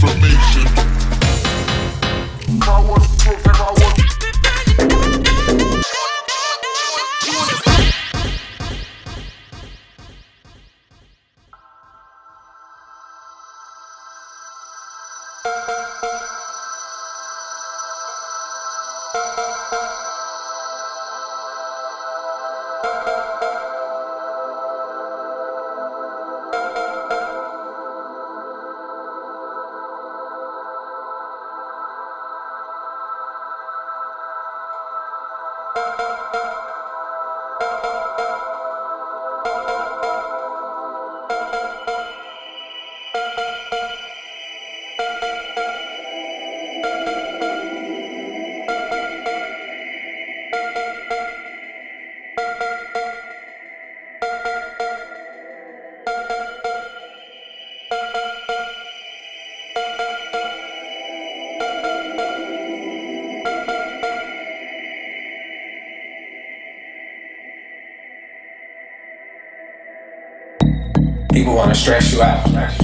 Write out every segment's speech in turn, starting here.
People to stress you out.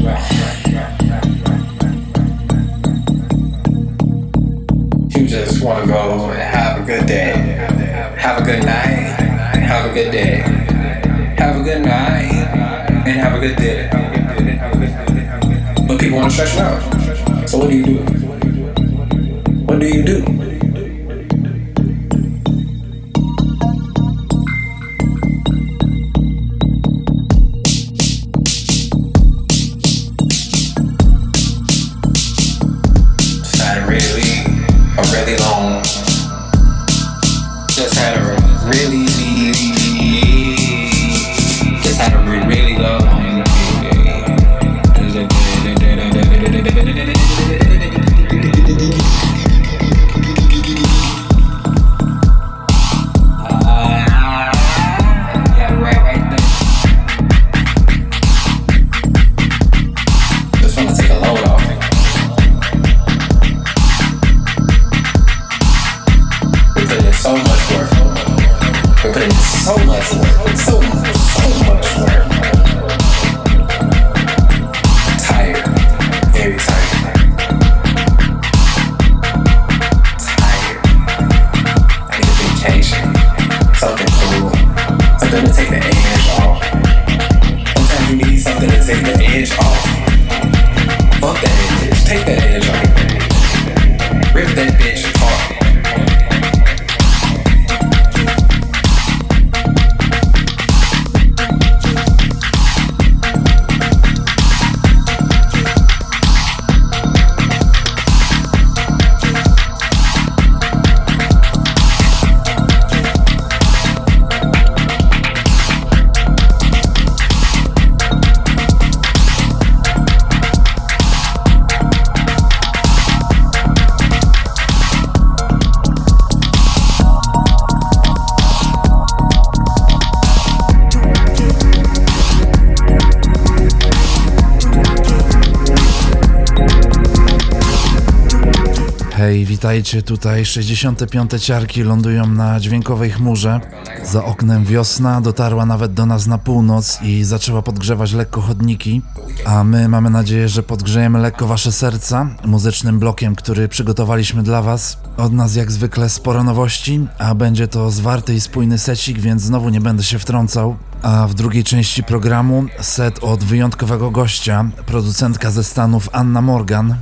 Witajcie, tutaj 65. ciarki lądują na dźwiękowej chmurze. Za oknem wiosna dotarła nawet do nas na północ i zaczęła podgrzewać lekko chodniki. A my mamy nadzieję, że podgrzejemy lekko wasze serca muzycznym blokiem, który przygotowaliśmy dla was. Od nas jak zwykle sporo nowości, a będzie to zwarty i spójny secik, więc znowu nie będę się wtrącał. A w drugiej części programu set od wyjątkowego gościa, producentka ze Stanów Anna Morgan,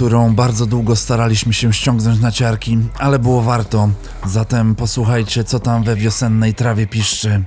którą bardzo długo staraliśmy się ściągnąć na ciarki, ale było warto. Zatem posłuchajcie, co tam we wiosennej trawie piszczy.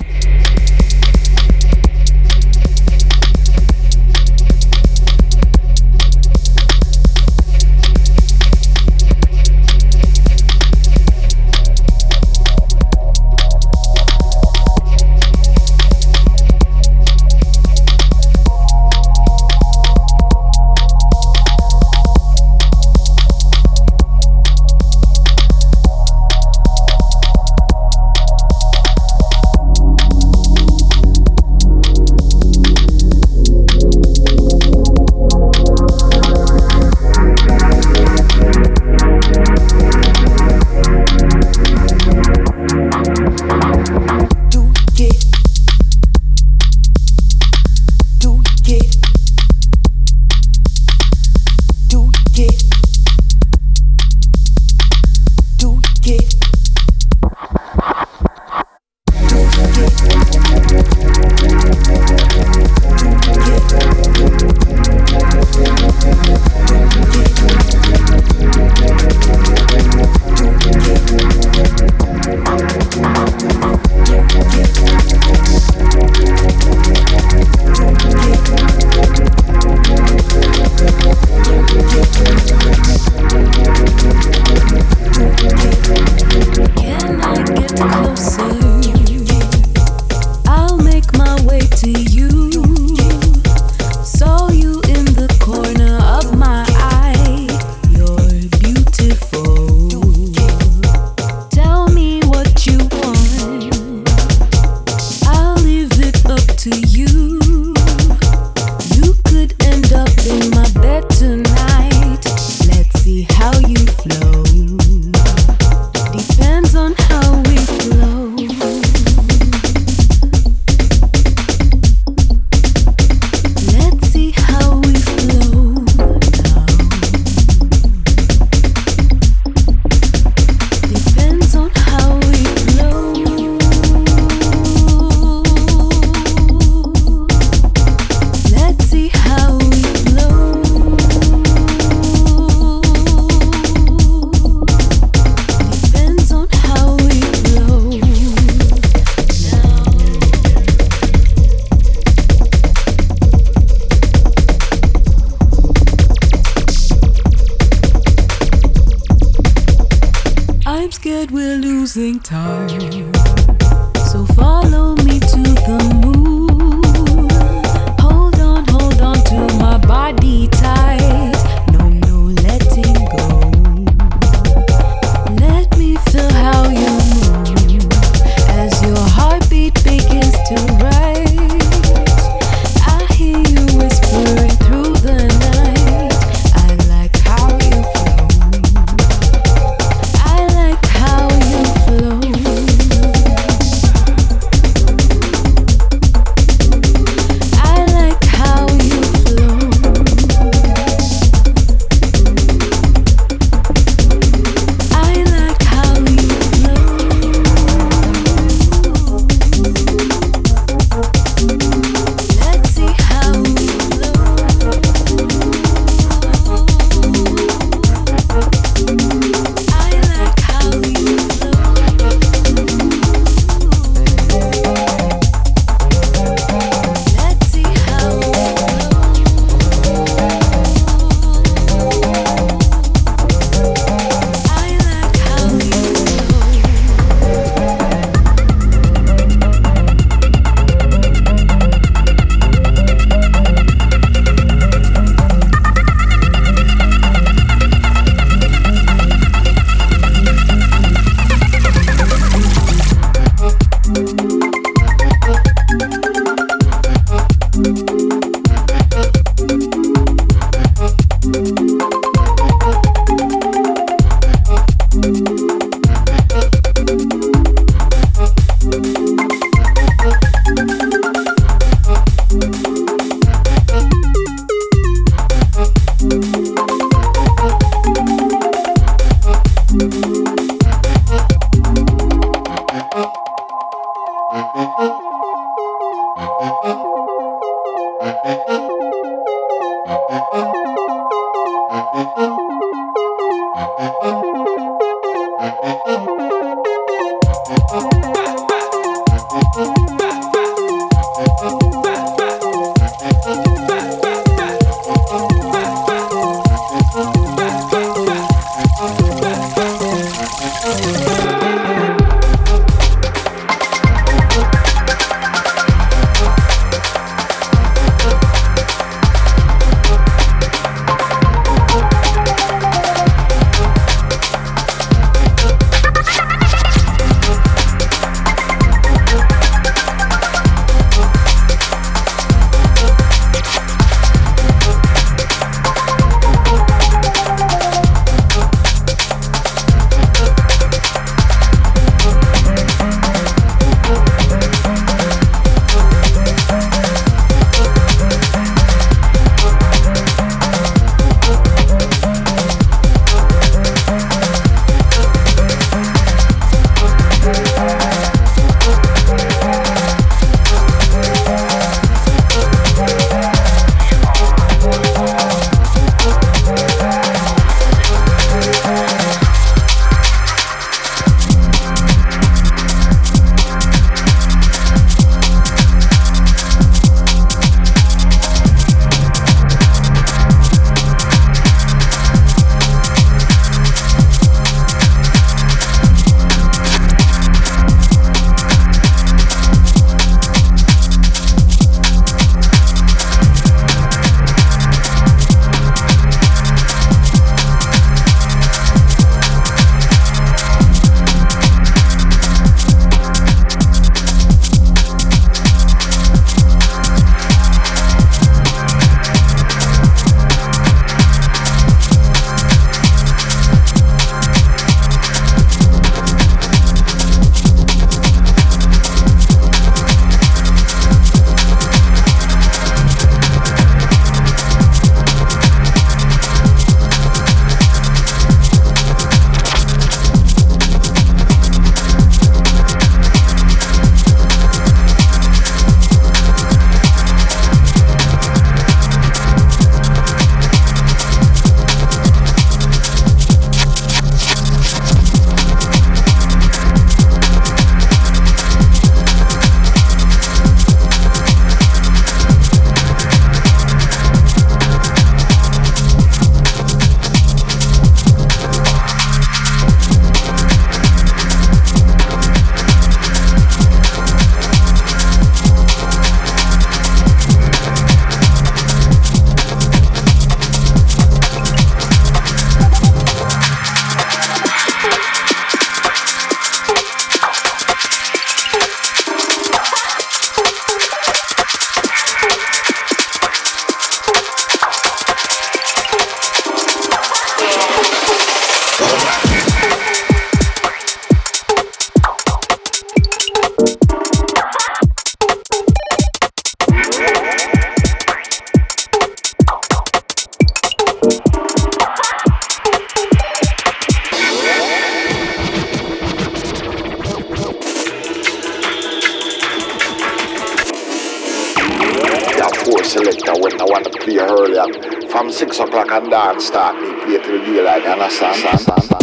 6 o'clock and dance start. Me play till daylight, you understand.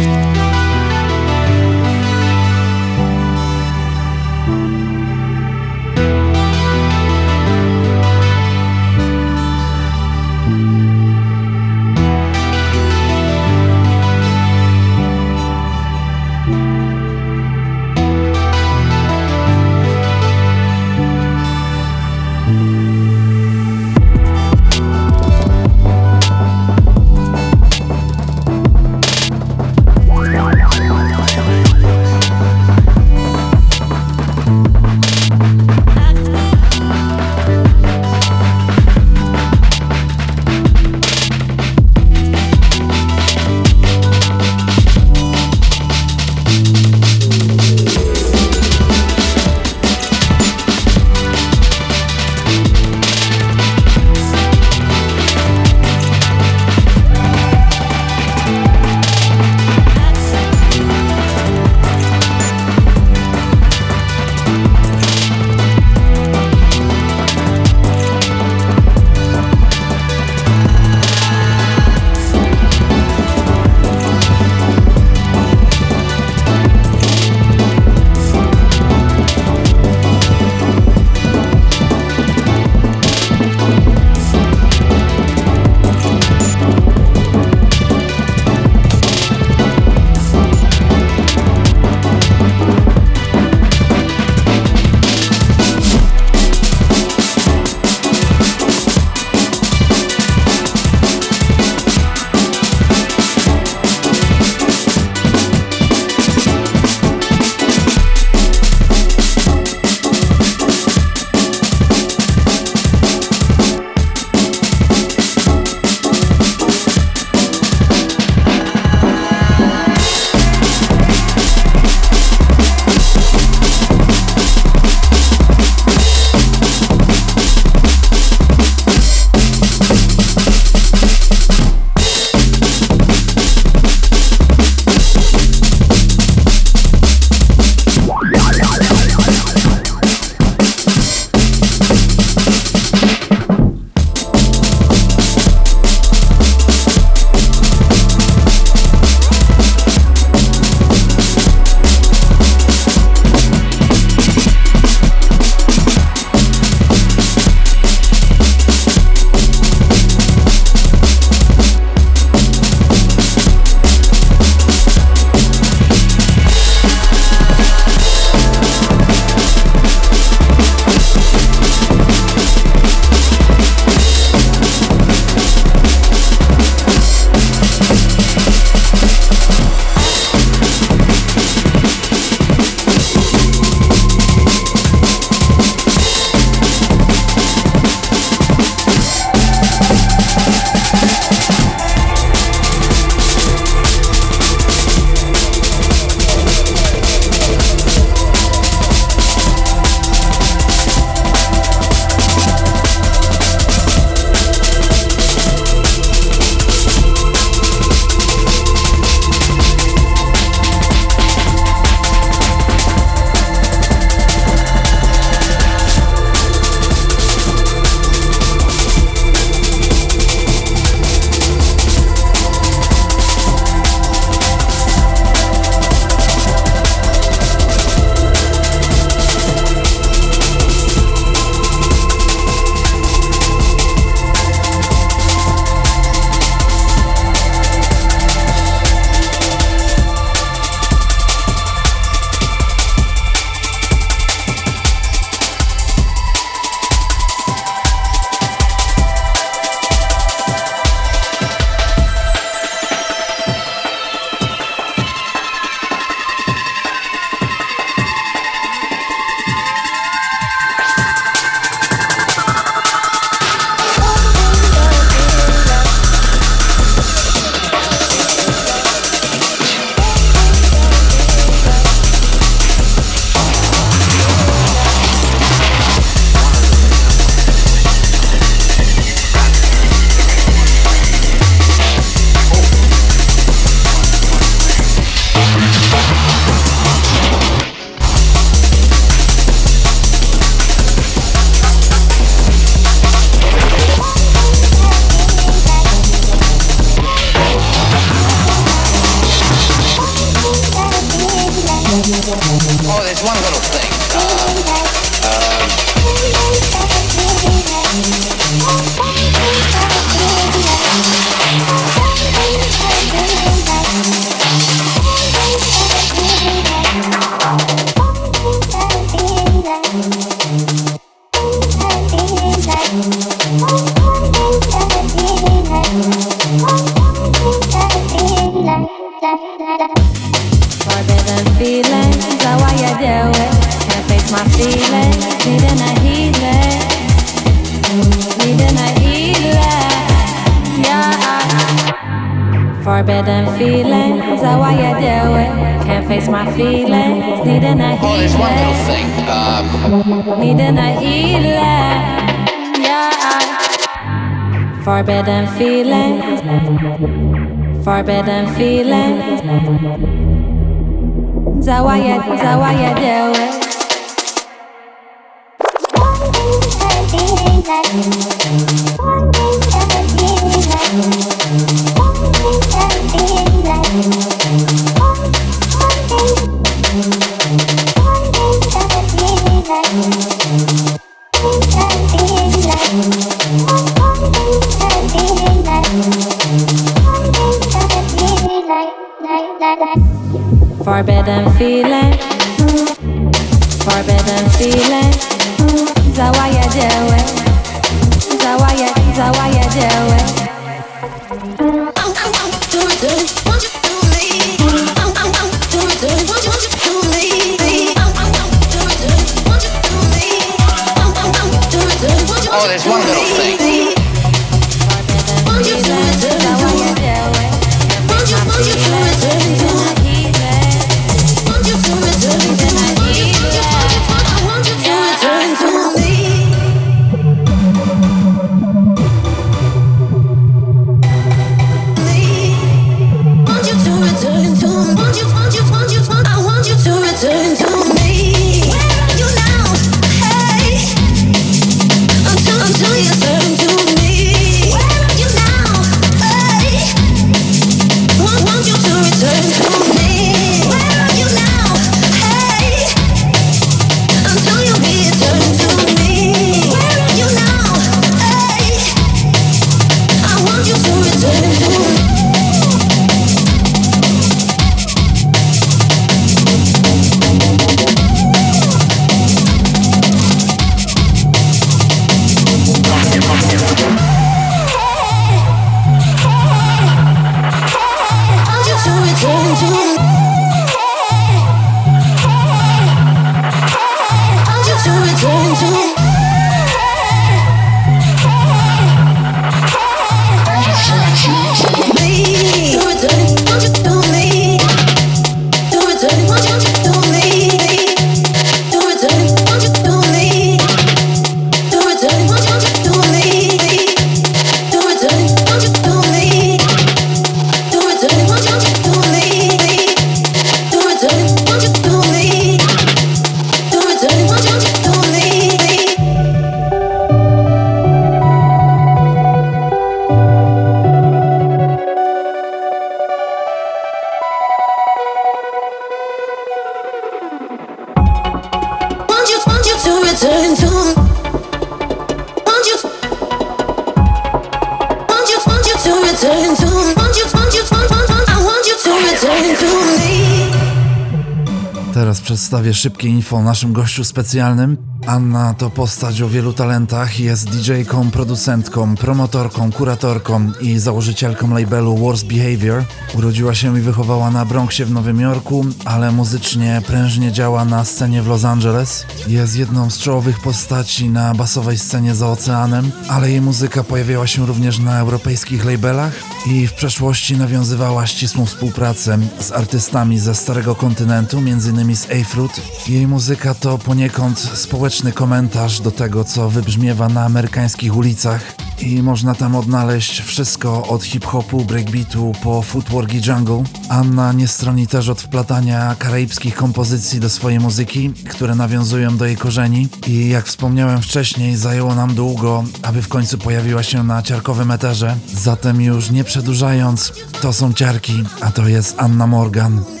Przedstawię szybkie info o naszym gościu specjalnym. Anna to postać o wielu talentach, jest DJ-ką, producentką, promotorką, kuratorką i założycielką labelu Worst Behavior. Urodziła się i wychowała na Bronxie w Nowym Jorku, ale muzycznie prężnie działa na scenie w Los Angeles. Jest jedną z czołowych postaci na basowej scenie za oceanem, ale jej muzyka pojawiała się również na europejskich labelach i w przeszłości nawiązywała ścisłą współpracę z artystami ze Starego Kontynentu, m.in. z A-Fruit. Jej muzyka to poniekąd społeczny komentarz do tego, co wybrzmiewa na amerykańskich ulicach i można tam odnaleźć wszystko od hip-hopu, breakbeatu po footwork i jungle. Anna nie stroni też od wplatania karaibskich kompozycji do swojej muzyki, które nawiązują do jej korzeni i jak wspomniałem wcześniej, zajęło nam długo, aby w końcu pojawiła się na ciarkowym eterze. Zatem już nie przedłużając, to są ciarki, a to jest Anna Morgan.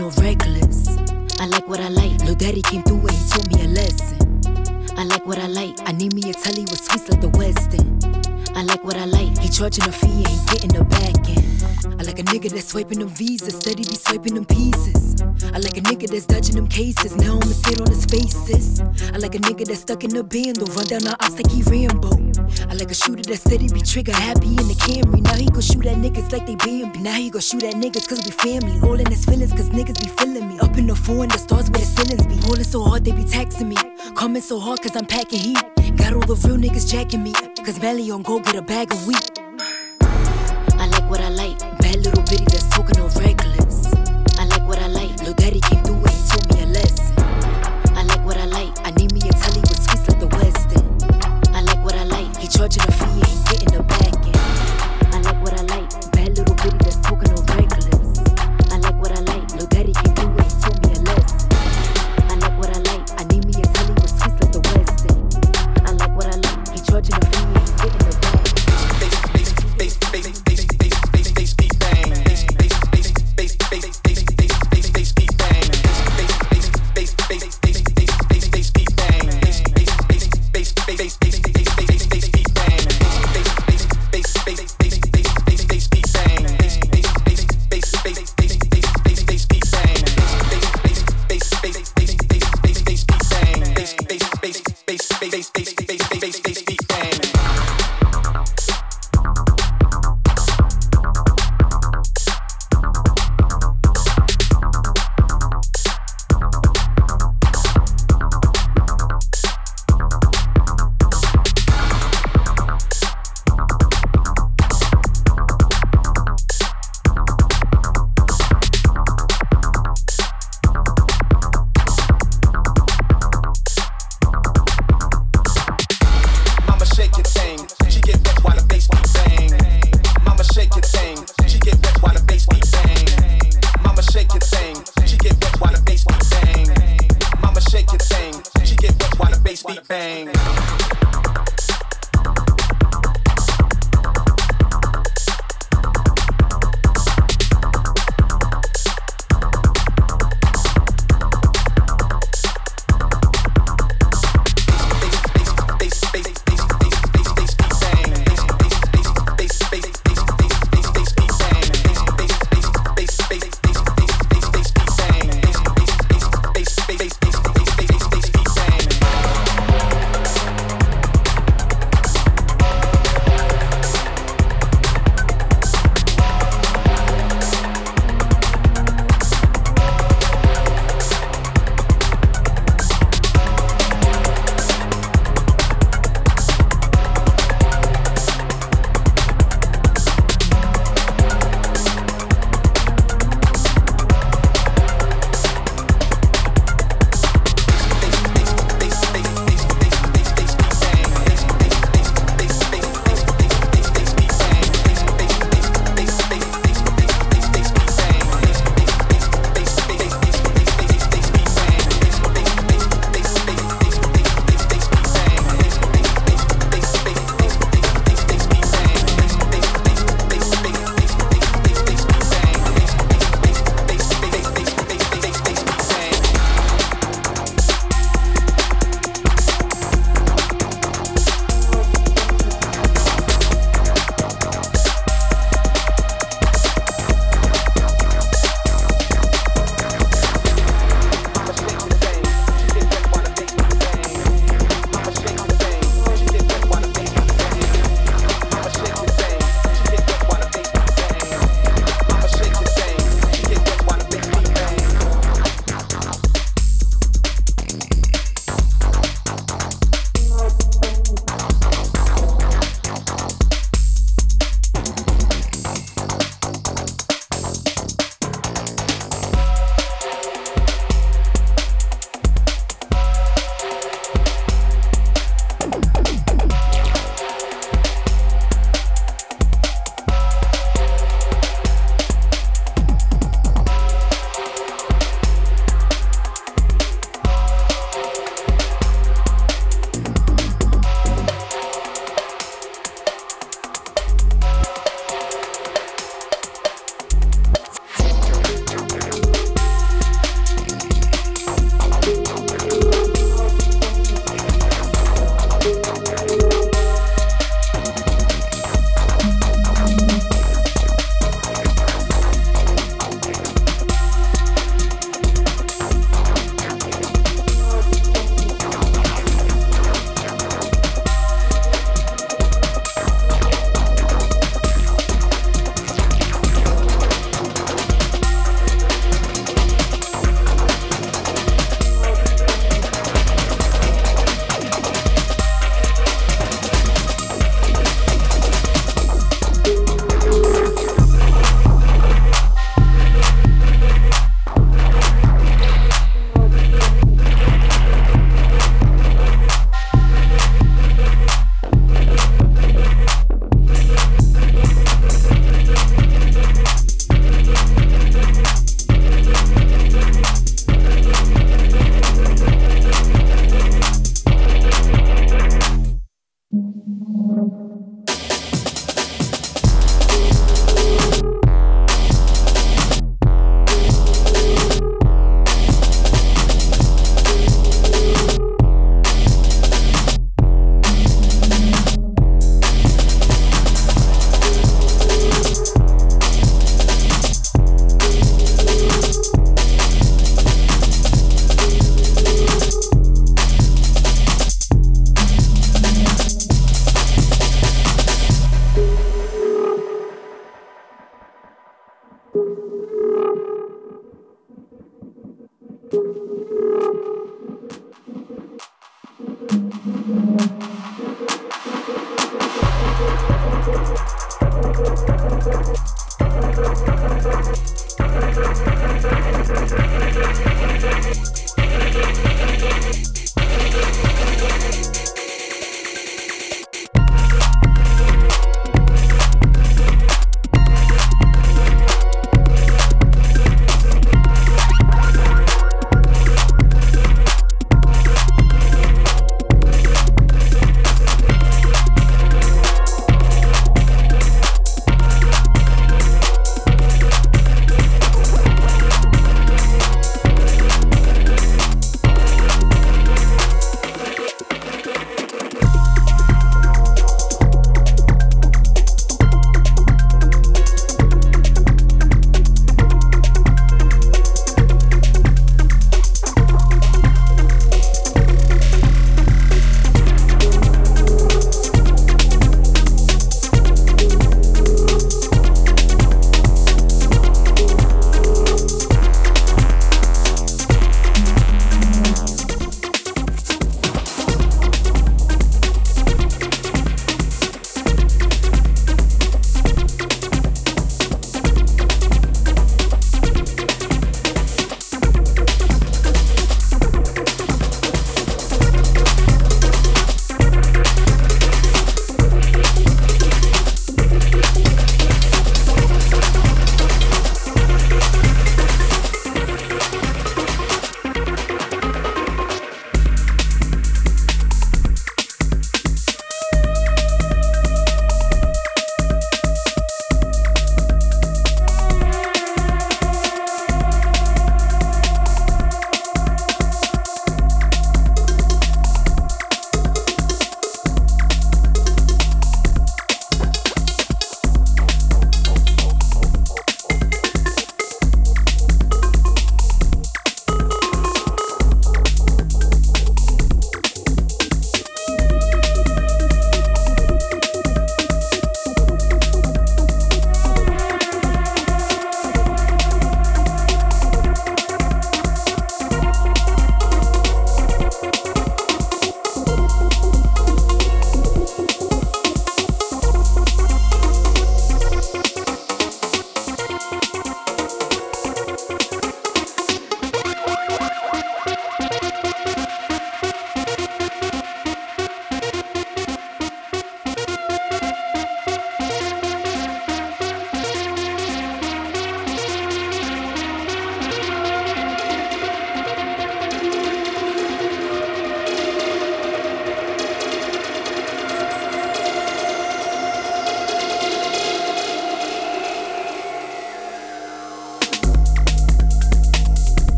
All reckless. I like what I like. Lil Daddy came through and he taught me a lesson. I like what I like. I need me a telly with sweets like the West. I like what I like. He charging a fee and he getting the back end. I like a nigga that's swiping them visas, steady be swiping them pieces. I like a nigga that's dodging them cases. Now I'ma sit on his faces. I like a nigga that's stuck in the band, or run down the ops like he Rambo. I like a shooter that steady be trigger happy in the Camry. Now he gon' shoot at niggas like they Bambi. Now he gon' shoot at niggas cause we family. All in his feelings cause niggas be feeling me. Up in the four and the stars where the ceilings be. Rolling so hard they be taxing me. Coming so hard cause I'm packing heat. Got all the real niggas jacking me. Cause Melly on go get a bag of wheat.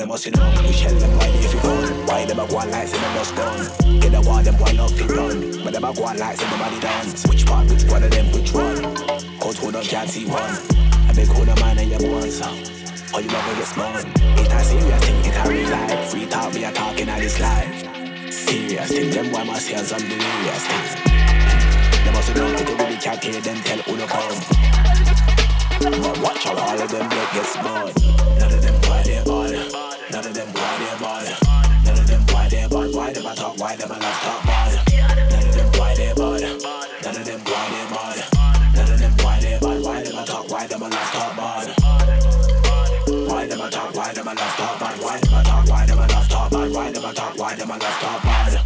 A must sit down. We shell them boy if you fun. Why them a go on like say them must gun? Get a war them boy love to run. But them a go on like say them body dance. Which part, which one of them, which one? Cause who don't can't see one. I beg who the man and your so. Or you never get spun. It a serious thing, it a real life. Free talk, me a talking at this life. Serious thing, them boy must hear some delirious thing. They must know that they really can't hear them tell who to come. But watch how all of them get smart. None of them they bad. None of them boy they bad. None of them boy they bad. Why them a talk? Why them a love talk bad? None of them boy they bad. None of them boy they bad. None of them boy they bad. Why them a talk? Why them a love talk bad? Why them a talk? Why them a love talk bad? Why them a talk? Why them a love talk bad? Why them a talk? Why them a love talk bad?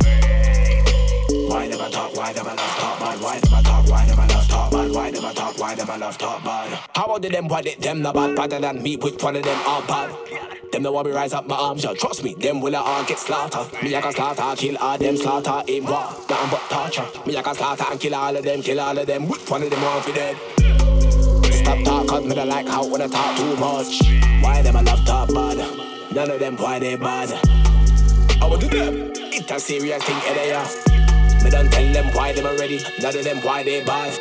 Why them a talk? Why them a love talk bad? Why them a talk? Why them a love talk bad? Why them a talk? Why them a love talk bad? How about them? Why they them not bad? Better than me, which one of them are bad? Them the one me rise up my arms, yo. Trust me, them will all get slaughtered. Me I can slaughter, kill all them, slaughter aim war, nothing but torture. Me I can slaughter and kill all of them, kill all of them. Which one of them want for dead? Stop talk, cause me don't like how when I talk too much. Why them I love talk bad? None of them why they bad. I will do them. It's a serious thing, eh, yeah. Me don't tell them why them already. None of them why they bad.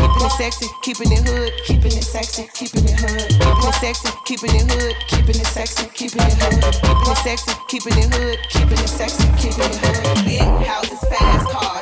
keeping it sexy, keeping it hood, keeping it sexy, keeping it hood, keeping it sexy, keeping it hood, keeping it sexy, keeping it hood, keeping it sexy, keeping it hood, keeping it sexy, keeping it hood. Big houses, fast cars.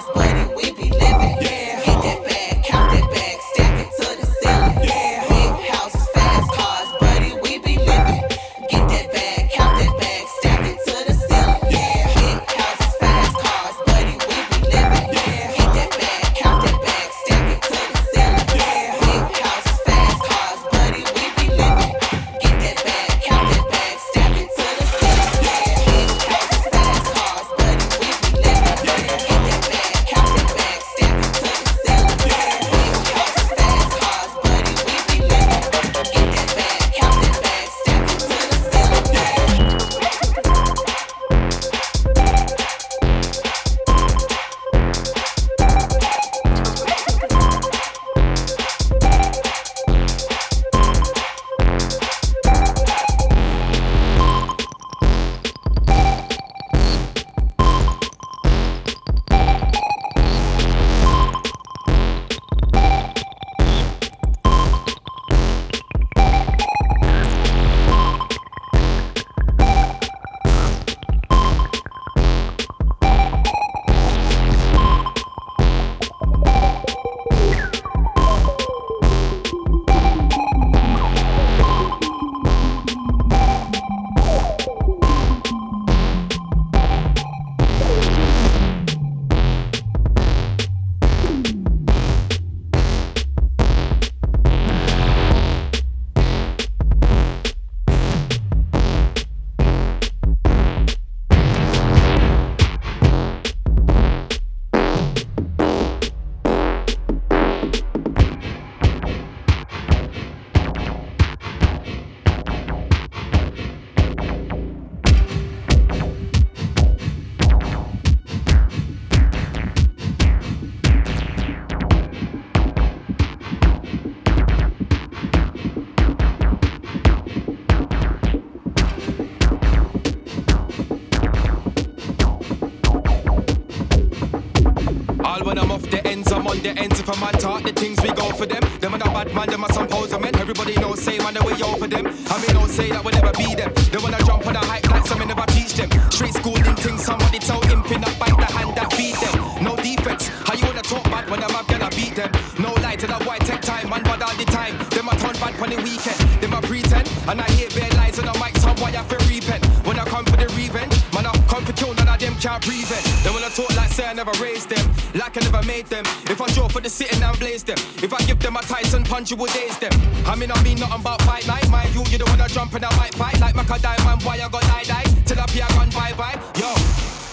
You individual daze them. I mean, I mean nothing but fight night. My you, you don't wanna jump and I might fight like Macadai diamond Why I got die die? Till I be a gun bye bye. Yo,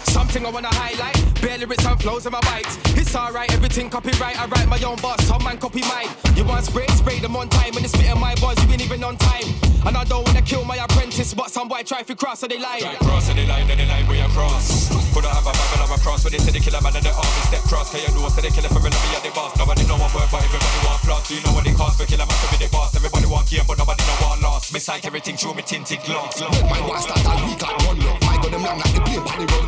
something I wanna highlight. Bare lyrics and flows in my bites. It's alright, everything copyright. I write my own boss, some man copy mine. You want spray, spray them on time. When they spit in my voice, you ain't even on time. And I don't wanna kill my apprentice, but some boy try to cross, so they lie. Try cross, so they lie, then they lie way across. Could I have a bag of cross when they say they kill a man and they're off. Step cross, can you know, so they kill it for me, sight, everything show me tinted gloss. Look, man, what's that? And we got one look. My gun, them long like the plane, the road.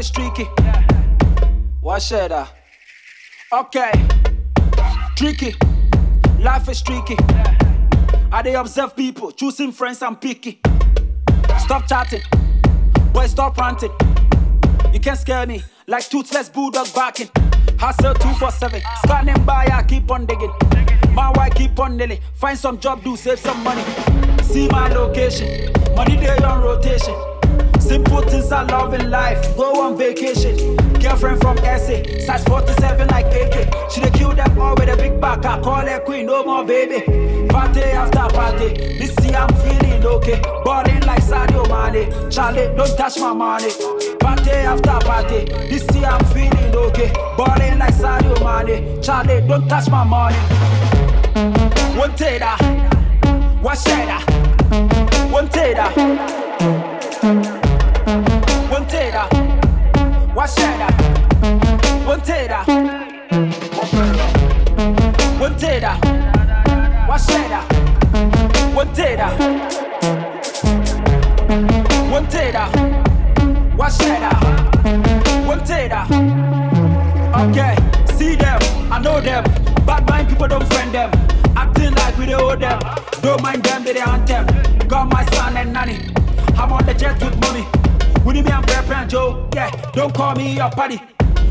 Is tricky. What should I? Okay, tricky. Life is tricky. I they observe people, choosing friends and picky. Stop chatting, boy, stop ranting. You can't scare me like toothless bulldog barking. Hustle 247, scanning by, I keep on digging. My wife keep on nailing. Find some job, do save some money. See my location, money day on rotation. Simple things I love in life. Go on vacation. Girlfriend from SA, size 47 like AK. She dey kill them all with a big back. I call her queen, no more baby. Party after party. This year I'm feeling okay. Balling like Sadio Mane. Charlie, don't touch my money. Party after party. This year I'm feeling okay. Balling like Sadio Mane. Charlie, don't touch my money. One tater, ah. one shader, ah. one tater. One tater. One tater, one shader, one tater. Okay, see them, I know them. Bad mind people don't friend them. Acting like we don't owe them. Don't mind them, they the anthem. Got my son and nanny. I'm on the jet with mommy. With me and Brad and Joe. Yeah, don't call me your party.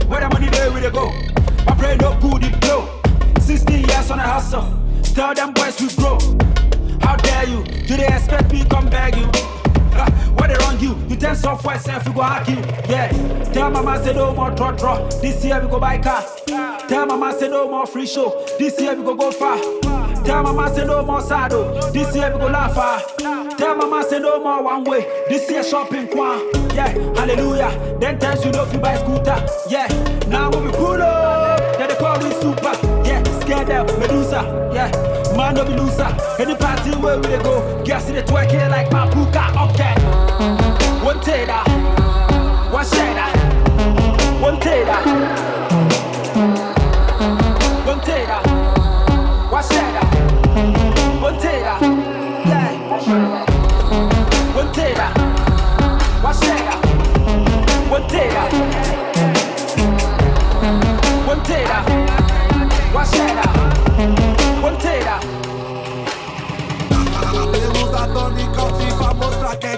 Where the money there, we they go. I pray no good it blow. 16 years on a hustle. Tell them boys we grow. How dare you? Do they expect me come beg you? Ah, What they wrong you? You tell software self go hack you. Yeah. Tell mama say no more draw draw. This year we go buy car. Tell mama say no more free show. This year we go go far. Tell mama say no more saddle. This year we go laugh far. Tell mama say no more one way. This year shopping kwan. Yeah, hallelujah. Then times you know if you buy scooter. Yeah, now when we pull up, then they call me super. Yeah, scare them, Medusa. Yeah, man no be loser. Any party where we dey go, girls see the twerk here like my puka. Okay, one tater, one shader, one tater, one tater, one shader,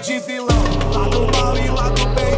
de vilão. Lá do mal e lá do bem,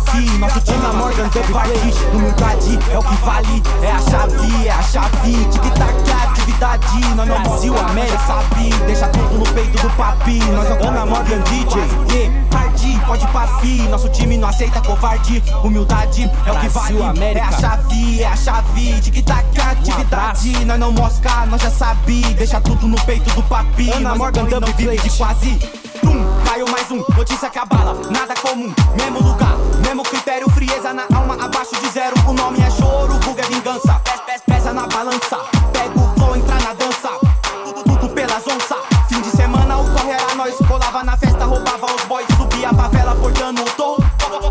fi, nosso time Ana Morgan Double Plate. Humildade é o que vale, é a chave, é a chave. Tic-tac, é atividade. Nós não Brasil, América, sabe? Deixa tudo no peito do papi. Nós é Ana Morgan DJ. Yeah. Ardi, pode pra fi, nosso time não aceita covarde. Humildade é o que vale, é a chave, é a chave. Tic-tac, é atividade. Nós não mosca, nós já sabe. Deixa tudo no peito do papi. Ana Morgan Double vive de quase. Tum, caiu mais um, notícia que abala, nada comum, mesmo lugar, mesmo critério, frieza na alma, abaixo de zero, o nome é choro, vulga é vingança, pes, pes, pesa na balança, pega o flow, entra na dança, tudo, tudo pelas onças, fim de semana o corre era nós, colava na festa, roubava os boys, subia a favela, portando o torro,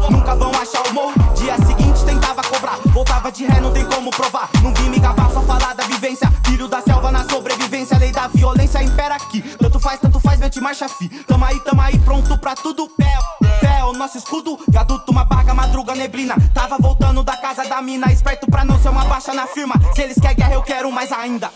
nunca vão achar o morro, dia seguinte tentava cobrar, voltava de ré, não tem como provar, não vim me gabar, só falar da vivência, filho da selva na sobrevivência, lei da violência impera aqui, tanto faz, tanto faz, mete marcha fi, tamo aí, tamo aí, pronto pra tudo, pé, pé, o nosso escudo, madruga, neblina, tava voltando da casa da mina, esperto pra não ser uma baixa na firma, se eles querem guerra, eu quero mais ainda.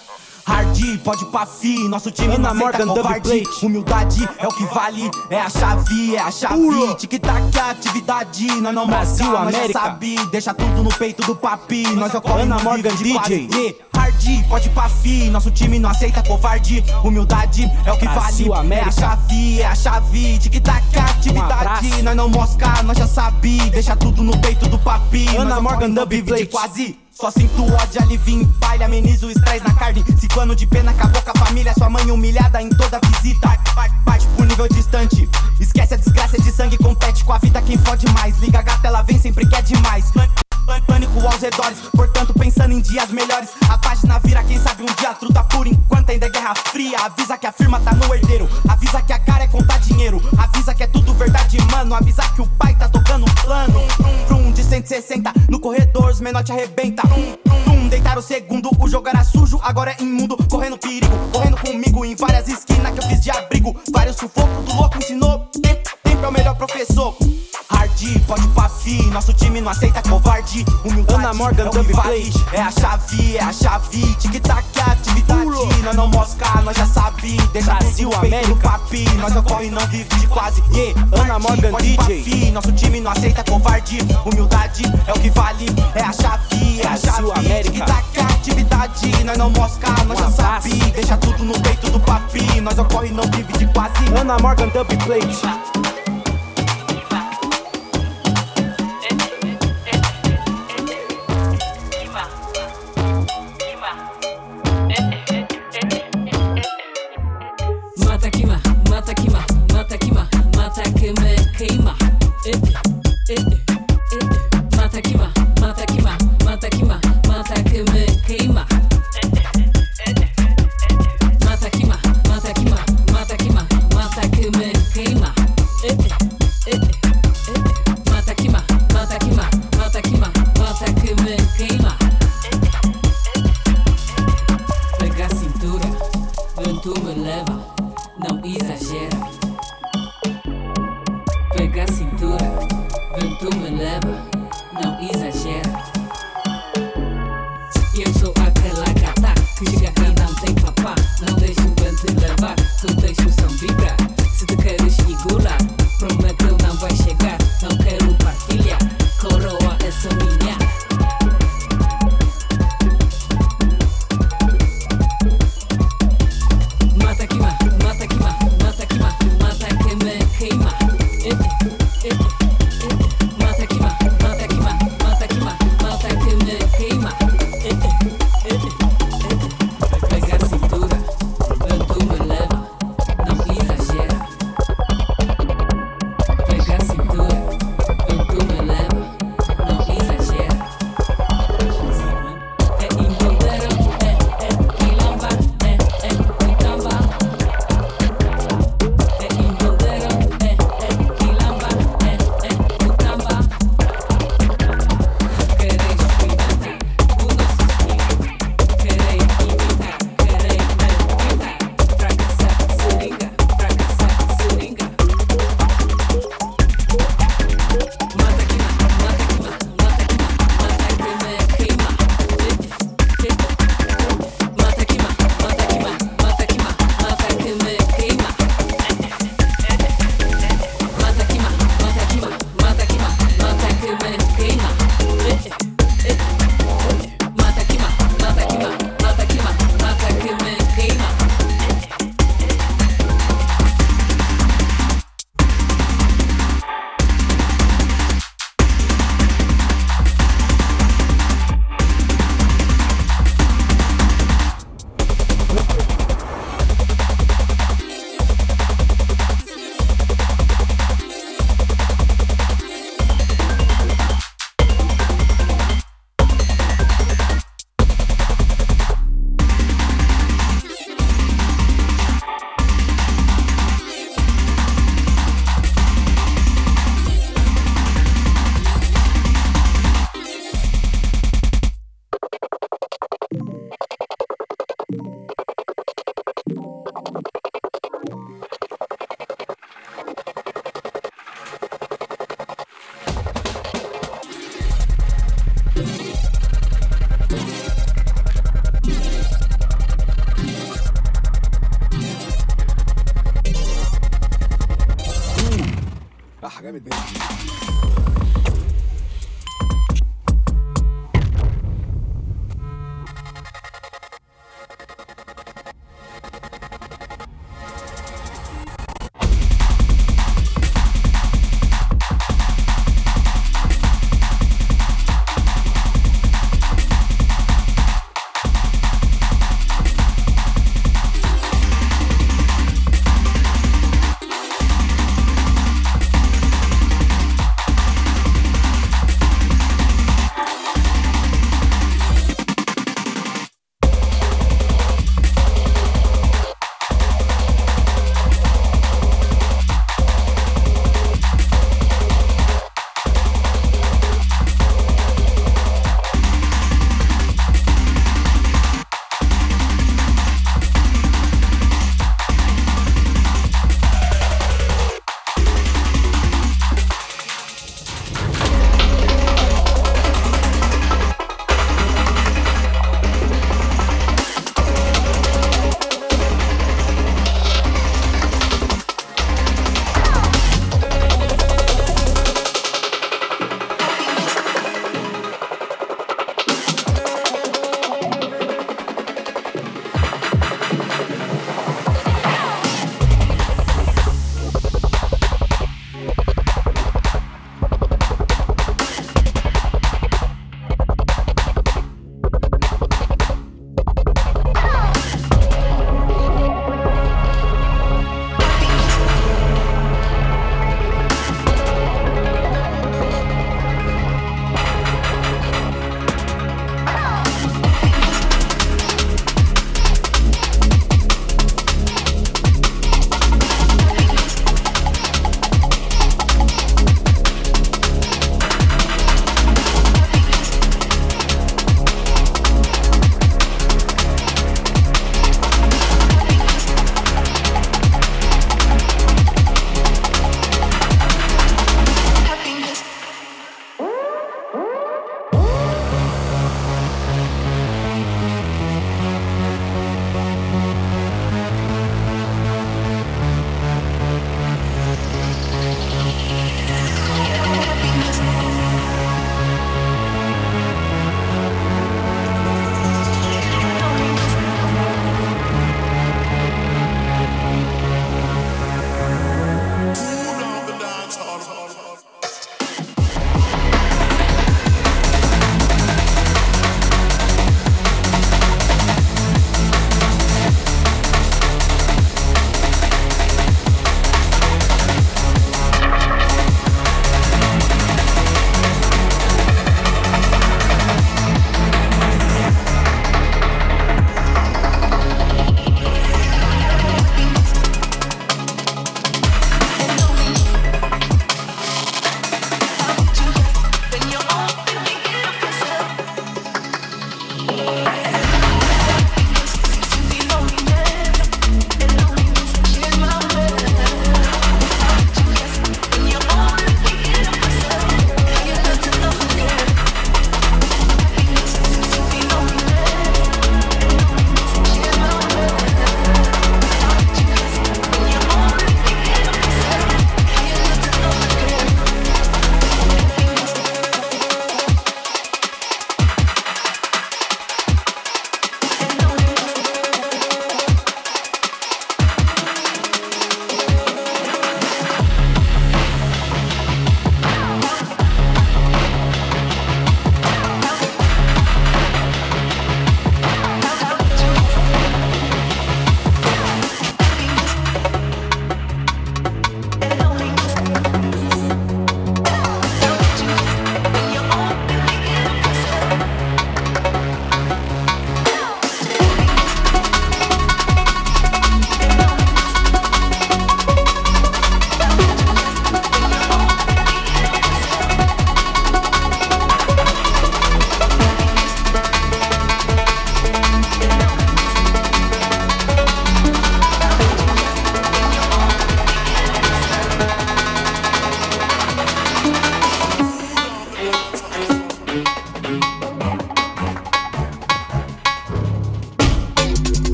Hardy, pode pra fi, nosso time Ana não aceita Morgan, covarde. Humildade é o que vale, é a chave, é a chave. Tic-tac, é atividade, nós não Brasil, nós já América. sabe. Deixa tudo no peito do papi, nós ocorre Ana não Morgan, de DJ. quase. Hardy, pode pra fi, nosso time não aceita covarde. Humildade é o que Brasil, vale, América. é a chave, é a chave. Tic-tac, é atividade, abraço. nós não mosca, nós já sabe. Deixa tudo no peito do papi, Ana nós Morgan, plate. quase. Só sinto ódio, alivio em baile, amenizo o estresse na carne. Cinco anos de pena, acabou com a família, sua mãe humilhada em toda visita. Parte pro nível distante. Esquece a desgraça de sangue, compete com a vida quem fode mais. Liga a gata, ela vem, sempre quer demais. Pân- pân- Pânico aos redores, portanto pensando em dias melhores. A página vira, quem sabe um dia truta por enquanto ainda é guerra fria. Avisa que a firma tá no herdeiro, avisa que a cara é contar dinheiro. Avisa que é tudo verdade, mano. Avisa que o pai 360. No corredor, os menor te arrebenta. Tum, tum, deitar o segundo, o jogo era sujo, agora é imundo. Correndo perigo, correndo comigo em várias esquinas que eu fiz de abrigo. Vários sufocos do louco ensinou. Tempo é o melhor professor. Hardy, pode pra nosso time não aceita covarde. Humildade Ana Morgan, é vale, é a chave, é a chave. Tic-tac, atividade. Nós não mosca, nós já sabe. Deixa Brasil, América. papi, nós ocorre não vive de quase. Yeah. Ana Morgan, pode DJ. fi, nosso time não aceita covarde. Humildade é o que vale, é a chave, é a chave. Tic-tac, atividade. Nós não mosca, nós já sabe. Deixa tudo no peito do papi, nós ocorre não vive de quase. Ana Morgan Double Plate. Que